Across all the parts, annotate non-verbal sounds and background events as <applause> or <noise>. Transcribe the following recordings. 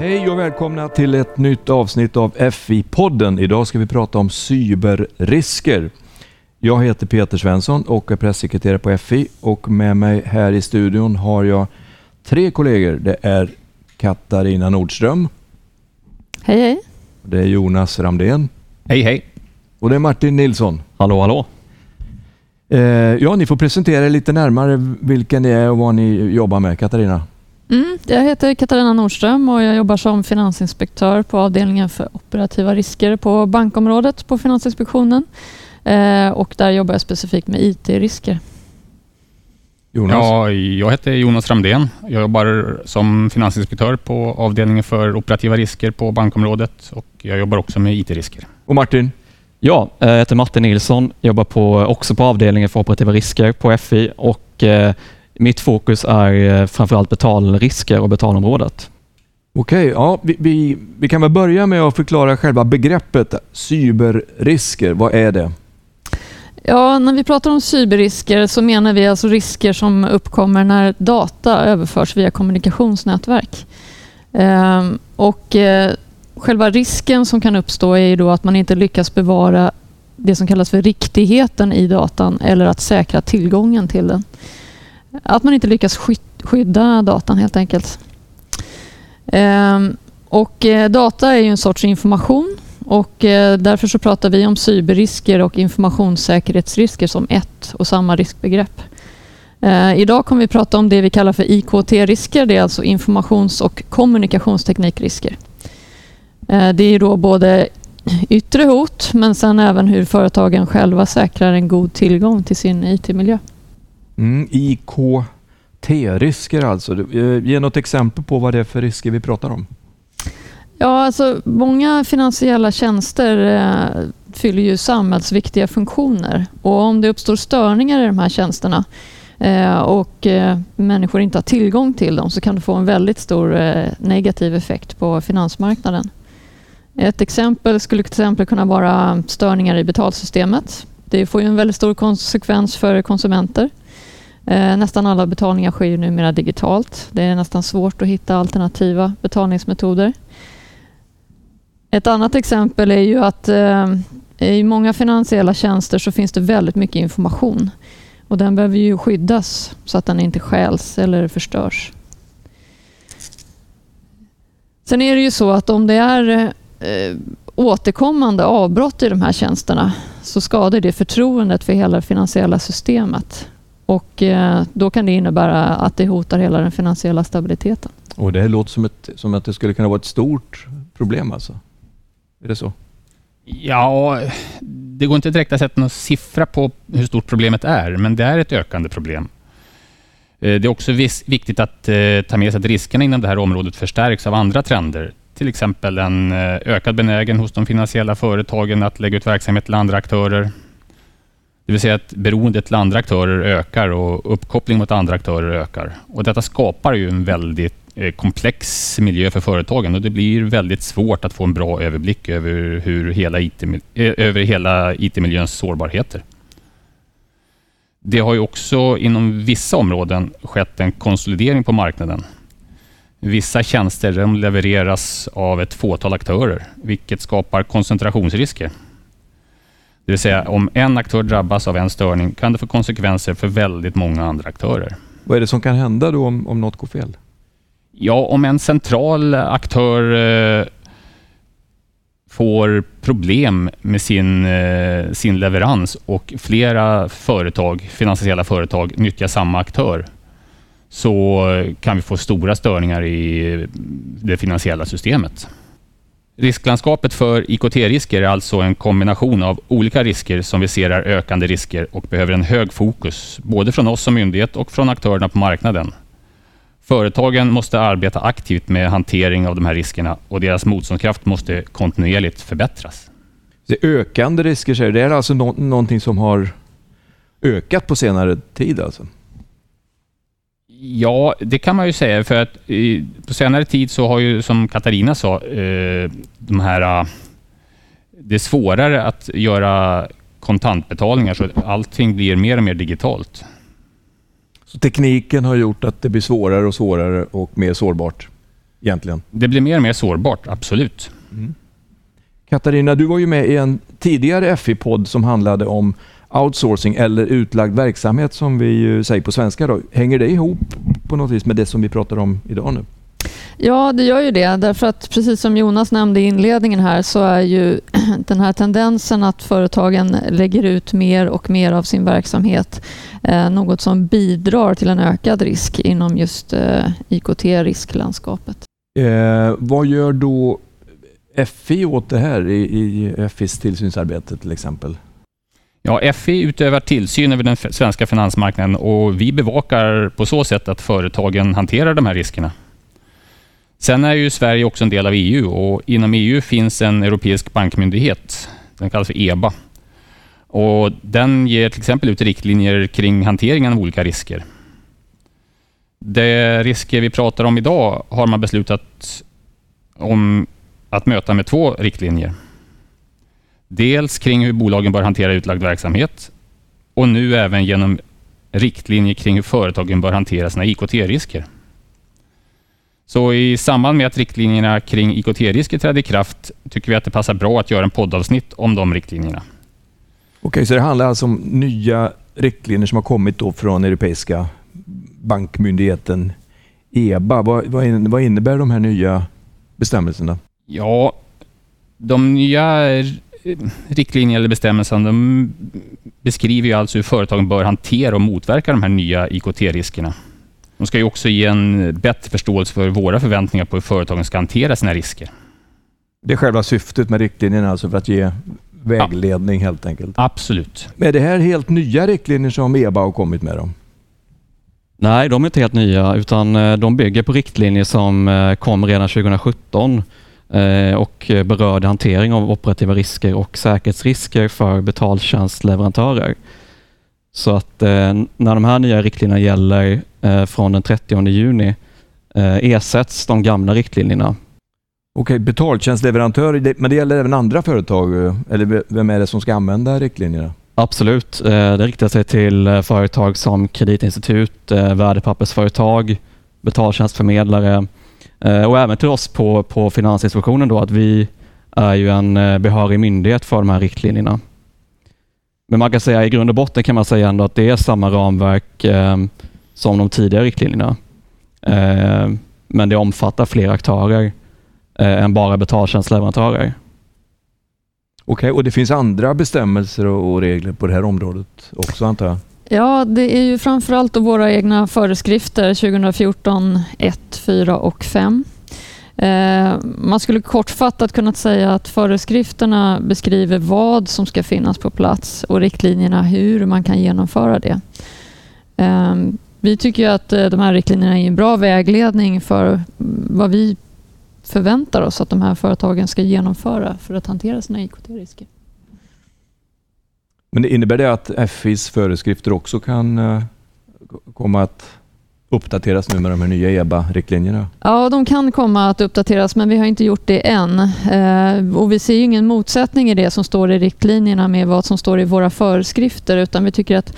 Hej och välkomna till ett nytt avsnitt av FI-podden. Idag ska vi prata om cyberrisker. Jag heter Peter Svensson och är pressekreterare på FI och med mig här i studion har jag tre kollegor. Det är Katarina Nordström. Hej hej. Det är Jonas Ramdén. Hej hej. Och det är Martin Nilsson. Hallå hallå. Eh, ja, ni får presentera er lite närmare vilka ni är och vad ni jobbar med. Katarina? Mm, jag heter Katarina Nordström och jag jobbar som finansinspektör på avdelningen för operativa risker på bankområdet på Finansinspektionen. Eh, och där jobbar jag specifikt med IT-risker. Jonas? Ja, jag heter Jonas Ramdén. Jag jobbar som finansinspektör på avdelningen för operativa risker på bankområdet och jag jobbar också med IT-risker. Och Martin? Ja, jag heter Martin Nilsson, jobbar på, också på avdelningen för operativa risker på FI och eh, mitt fokus är eh, framförallt betalrisker och betalområdet. Okej, ja, vi, vi, vi kan väl börja med att förklara själva begreppet cyberrisker. Vad är det? Ja, när vi pratar om cyberrisker så menar vi alltså risker som uppkommer när data överförs via kommunikationsnätverk. Ehm, och eh, själva risken som kan uppstå är ju då att man inte lyckas bevara det som kallas för riktigheten i datan eller att säkra tillgången till den. Att man inte lyckas skydda datan helt enkelt. Ehm, och eh, data är ju en sorts information och eh, därför så pratar vi om cyberrisker och informationssäkerhetsrisker som ett och samma riskbegrepp. Eh, idag kommer vi prata om det vi kallar för IKT-risker. Det är alltså informations och kommunikationsteknikrisker. Eh, det är då både yttre hot men sen även hur företagen själva säkrar en god tillgång till sin IT-miljö. Mm, IKT-risker alltså. Eh, ge något exempel på vad det är för risker vi pratar om. Ja, alltså många finansiella tjänster eh, fyller ju samhällsviktiga funktioner och om det uppstår störningar i de här tjänsterna eh, och eh, människor inte har tillgång till dem så kan det få en väldigt stor eh, negativ effekt på finansmarknaden. Ett exempel skulle till exempel kunna vara störningar i betalsystemet. Det får ju en väldigt stor konsekvens för konsumenter. Eh, nästan alla betalningar sker ju numera digitalt. Det är nästan svårt att hitta alternativa betalningsmetoder. Ett annat exempel är ju att eh, i många finansiella tjänster så finns det väldigt mycket information och den behöver ju skyddas så att den inte stjäls eller förstörs. Sen är det ju så att om det är eh, återkommande avbrott i de här tjänsterna så skadar det förtroendet för hela det finansiella systemet och eh, då kan det innebära att det hotar hela den finansiella stabiliteten. Och Det låter som, ett, som att det skulle kunna vara ett stort problem alltså? Är det så? Ja, det går inte direkt att sätta någon siffra på hur stort problemet är, men det är ett ökande problem. Eh, det är också viktigt att eh, ta med sig att riskerna inom det här området förstärks av andra trender. Till exempel en ökad benägen hos de finansiella företagen att lägga ut verksamhet till andra aktörer. Det vill säga att beroendet till andra aktörer ökar och uppkoppling mot andra aktörer ökar. Och detta skapar ju en väldigt eh, komplex miljö för företagen och det blir väldigt svårt att få en bra överblick över, hur hela IT, eh, över hela IT-miljöns sårbarheter. Det har ju också inom vissa områden skett en konsolidering på marknaden. Vissa tjänster levereras av ett fåtal aktörer, vilket skapar koncentrationsrisker. Det vill säga, om en aktör drabbas av en störning kan det få konsekvenser för väldigt många andra aktörer. Vad är det som kan hända då om, om något går fel? Ja, om en central aktör eh, får problem med sin, eh, sin leverans och flera företag, finansiella företag nyttjar samma aktör så kan vi få stora störningar i det finansiella systemet. Risklandskapet för IKT-risker är alltså en kombination av olika risker som vi ser är ökande risker och behöver en hög fokus, både från oss som myndighet och från aktörerna på marknaden. Företagen måste arbeta aktivt med hantering av de här riskerna och deras motståndskraft måste kontinuerligt förbättras. Det ökande risker, säger det är alltså no någonting som har ökat på senare tid? Alltså. Ja, det kan man ju säga. För att på senare tid så har ju, som Katarina sa, eh, de här... Det är svårare att göra kontantbetalningar, så allting blir mer och mer digitalt. Så tekniken har gjort att det blir svårare och svårare och mer sårbart? egentligen? Det blir mer och mer sårbart, absolut. Mm. Katarina, du var ju med i en tidigare FI-podd som handlade om outsourcing eller utlagd verksamhet som vi säger på svenska. Då. Hänger det ihop på något vis med det som vi pratar om idag nu? Ja, det gör ju det. Därför att precis som Jonas nämnde i inledningen här så är ju <clears throat> den här tendensen att företagen lägger ut mer och mer av sin verksamhet eh, något som bidrar till en ökad risk inom just eh, IKT-risklandskapet. Eh, vad gör då FI åt det här i, i FIs tillsynsarbete till exempel? Ja, FI utövar tillsyn över den svenska finansmarknaden och vi bevakar på så sätt att företagen hanterar de här riskerna. Sen är ju Sverige också en del av EU och inom EU finns en europeisk bankmyndighet. Den kallas för EBA. Och den ger till exempel ut riktlinjer kring hanteringen av olika risker. De risker vi pratar om idag har man beslutat om att möta med två riktlinjer. Dels kring hur bolagen bör hantera utlagd verksamhet och nu även genom riktlinjer kring hur företagen bör hantera sina IKT-risker. Så i samband med att riktlinjerna kring IKT-risker trädde i kraft tycker vi att det passar bra att göra en poddavsnitt om de riktlinjerna. Okej, så det handlar alltså om nya riktlinjer som har kommit då från Europeiska bankmyndigheten EBA. Vad, vad innebär de här nya bestämmelserna? Ja, de nya riktlinjerna eller bestämmelserna de beskriver ju alltså hur företagen bör hantera och motverka de här nya IKT-riskerna. De ska ju också ge en bättre förståelse för våra förväntningar på hur företagen ska hantera sina risker. Det är själva syftet med riktlinjerna, alltså för att ge vägledning ja. helt enkelt? Absolut. är det här helt nya riktlinjer som EBA har kommit med? Dem? Nej, de är inte helt nya utan eh, de bygger på riktlinjer som eh, kom redan 2017 eh, och berörde hantering av operativa risker och säkerhetsrisker för betaltjänstleverantörer. Så att när de här nya riktlinjerna gäller från den 30 juni ersätts de gamla riktlinjerna. Okej, betaltjänstleverantörer, men det gäller även andra företag? Eller vem är det som ska använda riktlinjerna? Absolut. Eh, det riktar sig till eh, företag som kreditinstitut, eh, värdepappersföretag, betaltjänstförmedlare Eh, och även till oss på, på Finansinspektionen då att vi är ju en eh, behörig myndighet för de här riktlinjerna. Men man kan säga i grund och botten kan man säga ändå att det är samma ramverk eh, som de tidigare riktlinjerna. Eh, men det omfattar fler aktörer eh, än bara betaltjänstleverantörer. Okej, okay, och det finns andra bestämmelser och regler på det här området också antar jag? Ja, det är ju framförallt våra egna föreskrifter 2014 1, 4 och 5. Eh, man skulle kortfattat kunna säga att föreskrifterna beskriver vad som ska finnas på plats och riktlinjerna hur man kan genomföra det. Eh, vi tycker att eh, de här riktlinjerna är en bra vägledning för vad vi förväntar oss att de här företagen ska genomföra för att hantera sina IKT-risker. Men innebär det att FIs föreskrifter också kan eh, komma att uppdateras nu med de här nya EBA-riktlinjerna? Ja, de kan komma att uppdateras, men vi har inte gjort det än. Eh, och vi ser ingen motsättning i det som står i riktlinjerna med vad som står i våra föreskrifter, utan vi tycker att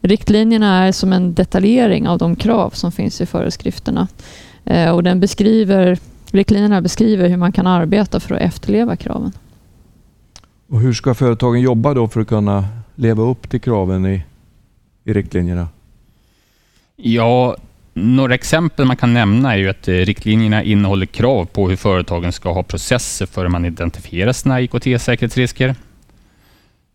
riktlinjerna är som en detaljering av de krav som finns i föreskrifterna. Eh, och den beskriver Riktlinjerna beskriver hur man kan arbeta för att efterleva kraven. Och hur ska företagen jobba då för att kunna leva upp till kraven i, i riktlinjerna? Ja, några exempel man kan nämna är ju att eh, riktlinjerna innehåller krav på hur företagen ska ha processer för hur man identifierar sina IKT-säkerhetsrisker,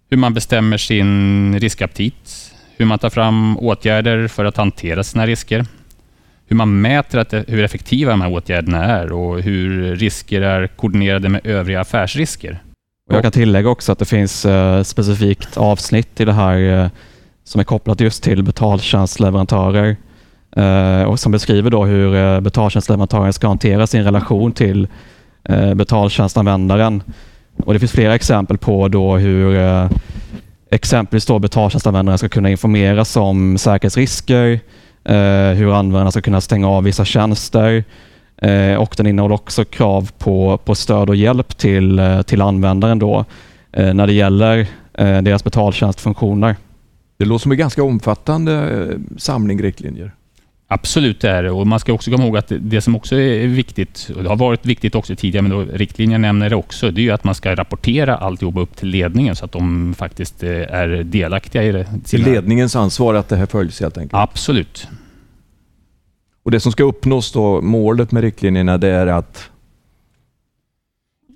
hur man bestämmer sin riskaptit, hur man tar fram åtgärder för att hantera sina risker, hur man mäter att, eh, hur effektiva de här åtgärderna är och hur risker är koordinerade med övriga affärsrisker. Och jag kan tillägga också att det finns uh, specifikt avsnitt i det här uh, som är kopplat just till betaltjänstleverantörer uh, och som beskriver då hur uh, betaltjänstleverantören ska hantera sin relation till uh, betaltjänstanvändaren. Och det finns flera exempel på då hur uh, exempelvis då betaltjänstanvändaren ska kunna informeras om säkerhetsrisker, eh, hur användaren ska kunna stänga av vissa tjänster och den innehåller också krav på, på stöd och hjälp till, eh, till användaren då, eh, när det gäller eh, deras betaltjänstfunktioner. Det låter som en ganska omfattande samling riktlinjer. Absolut det är det. Och man ska också komma ihåg att det som också är viktigt, och det har varit viktigt också tidigare, men då riktlinjerna nämner det också, det är att man ska rapportera alltihop upp till ledningen så att de faktiskt eh, är delaktiga i det. Är ledningens ansvar att det här följs helt enkelt? Absolut. Och Det som ska uppnås då, målet med riktlinjerna, det är att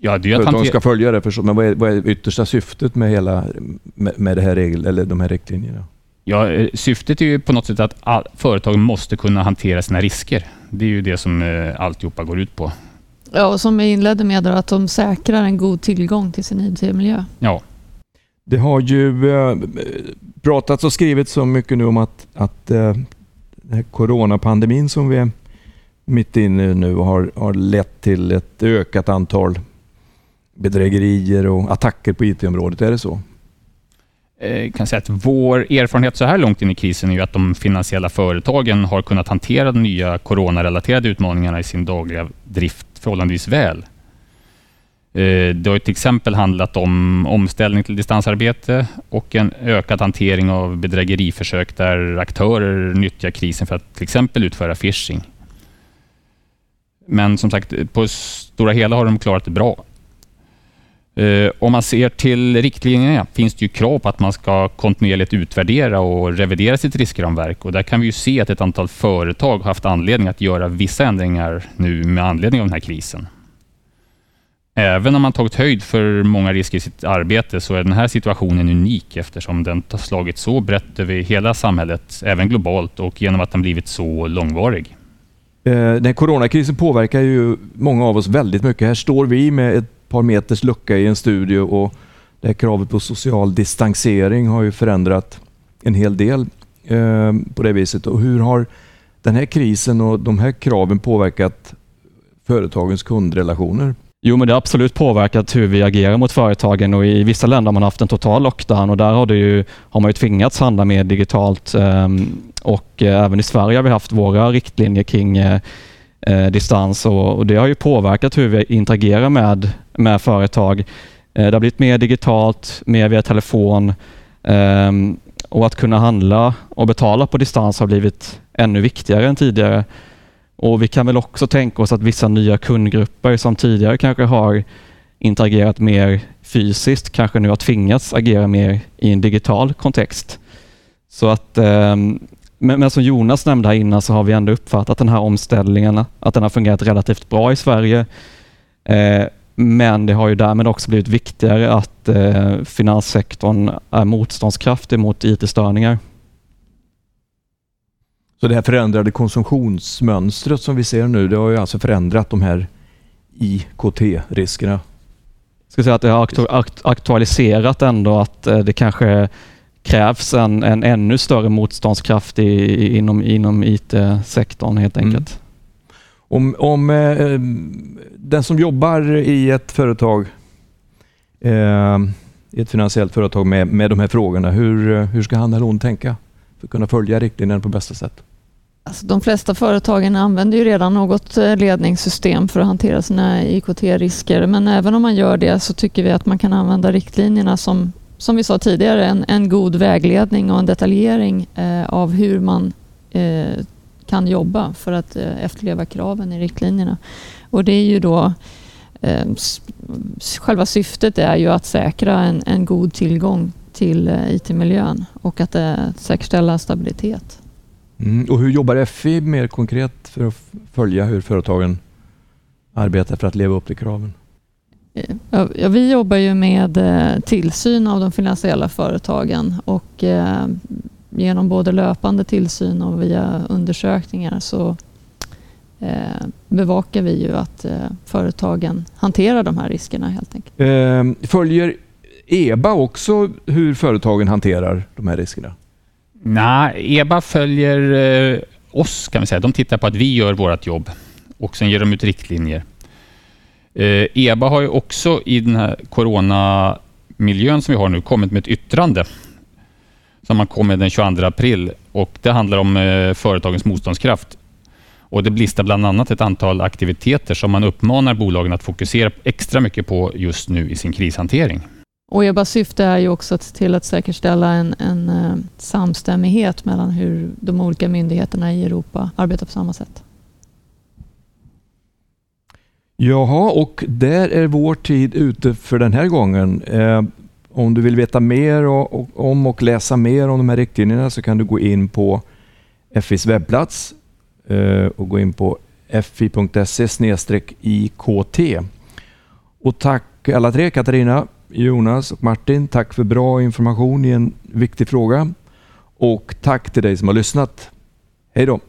Ja, det är att företagen hantera... ska följa det. Förstås. Men vad är, vad är yttersta syftet med, hela, med, med det här regel, eller de här riktlinjerna? Ja, eh, syftet är ju på något sätt att all, företagen måste kunna hantera sina risker. Det är ju det som eh, alltihopa går ut på. Ja, och som vi inledde med, då, att de säkrar en god tillgång till sin IT-miljö. Ja, Det har ju eh, pratats och skrivits så mycket nu om att, att eh, coronapandemin som vi är mitt inne i nu har, har lett till ett ökat antal bedrägerier och attacker på IT-området. Är det så? Eh, jag kan säga att vår erfarenhet så här långt in i krisen är ju att de finansiella företagen har kunnat hantera de nya coronarelaterade utmaningarna i sin dagliga drift förhållandevis väl. Eh, det har till exempel handlat om omställning till distansarbete och en ökad hantering av bedrägeriförsök där aktörer nyttjar krisen för att till exempel utföra phishing. Men som sagt, på stora hela har de klarat det bra. Eh, om man ser till riktlinjerna finns det ju krav på att man ska kontinuerligt utvärdera och revidera sitt riskramverk. Och där kan vi ju se att ett antal företag har haft anledning att göra vissa ändringar nu med anledning av den här krisen. Även om man tagit höjd för många risker i sitt arbete så är den här situationen unik eftersom den har slagit så brett över hela samhället, även globalt och genom att den blivit så långvarig. Eh, den här coronakrisen påverkar ju många av oss väldigt mycket. Här står vi med ett par meters lucka i en studio och det här kravet på social distansering har ju förändrat en hel del eh, på det viset. Och hur har den här krisen och de här kraven påverkat företagens kundrelationer? Jo, men det har absolut påverkat hur vi agerar mot företagen och i vissa länder har man haft en total lockdown och där har, det ju, har man ju tvingats handla mer digitalt ehm, och eh, även i Sverige har vi haft våra riktlinjer kring eh, eh, distans och, det har ju påverkat hur vi interagerar med, med företag. Det har blivit mer digitalt, mer via telefon ehm, och att kunna handla och betala på distans har blivit ännu viktigare än tidigare. Och Vi kan väl också tänka oss att vissa nya kundgrupper som tidigare kanske har interagerat mer fysiskt kanske nu har tvingats agera mer i en digital kontext. Så att, ehm, men, som Jonas nämnde här innan så har vi ändå uppfattat den här omställningen, att den har fungerat relativt bra i Sverige. Eh, men det har ju därmed också blivit viktigare att eh, finanssektorn är motståndskraftig mot IT-störningar. Så det här förändrade konsumtionsmönstret som vi ser nu, det har ju alltså förändrat de här IKT-riskerna. Jag ska säga att det har aktu akt aktualiserat ändå att eh, det kanske krävs en, en ännu större motståndskraft i, i, inom, inom IT-sektorn helt Mm. enkelt. Om, om eh, den som jobbar i ett företag, eh, ett finansiellt företag med, med de här frågorna, hur, eh, hur ska han eller hon tänka för att kunna följa riktlinjerna på bästa sätt? Alltså, de flesta företagen använder ju redan något eh, ledningssystem för att hantera sina IKT-risker. Men även om man gör det så tycker vi att man kan använda riktlinjerna som, som vi sa tidigare, en, en god vägledning och en detaljering eh, av hur man eh, kan jobba för att eh, efterleva kraven i riktlinjerna. Och det är ju då eh, Själva syftet är ju att säkra en, en god tillgång till eh, IT-miljön och att eh, säkerställa stabilitet. Mm. Och hur jobbar FI mer konkret för att följa hur företagen arbetar för att leva upp till kraven? Ja, vi jobbar ju med eh, tillsyn av de finansiella företagen och eh, genom både löpande tillsyn och via undersökningar så eh, bevakar vi ju att företagen hanterar de här riskerna helt enkelt. Eh, följer EBA också hur företagen hanterar de här riskerna? Nej, EBA följer eh, oss kan vi säga. De tittar på att vi gör vårt jobb och sen ger de ut riktlinjer. Eh, EBA har ju också i den här coronamiljön som vi har nu kommit med ett yttrande som man kom med den 22 april och det handlar om eh, företagens motståndskraft. Och det listar bland annat ett antal aktiviteter som man uppmanar bolagen att fokusera extra mycket på just nu i sin krishantering. Och EBAs syfte är ju också att se till att säkerställa en, en eh, samstämmighet mellan hur de olika myndigheterna i Europa arbetar på samma sätt. Jaha, och där är vår tid ute för den här gången. Eh, om du vill veta mer och, och, om och läsa mer om de här riktlinjerna så kan du gå in på FIs webbplats eh, och gå in på fi.se IKT. Och tack alla tre, Katarina, Jonas och Martin. Tack för bra information i en viktig fråga. Och tack till dig som har lyssnat. Hej då!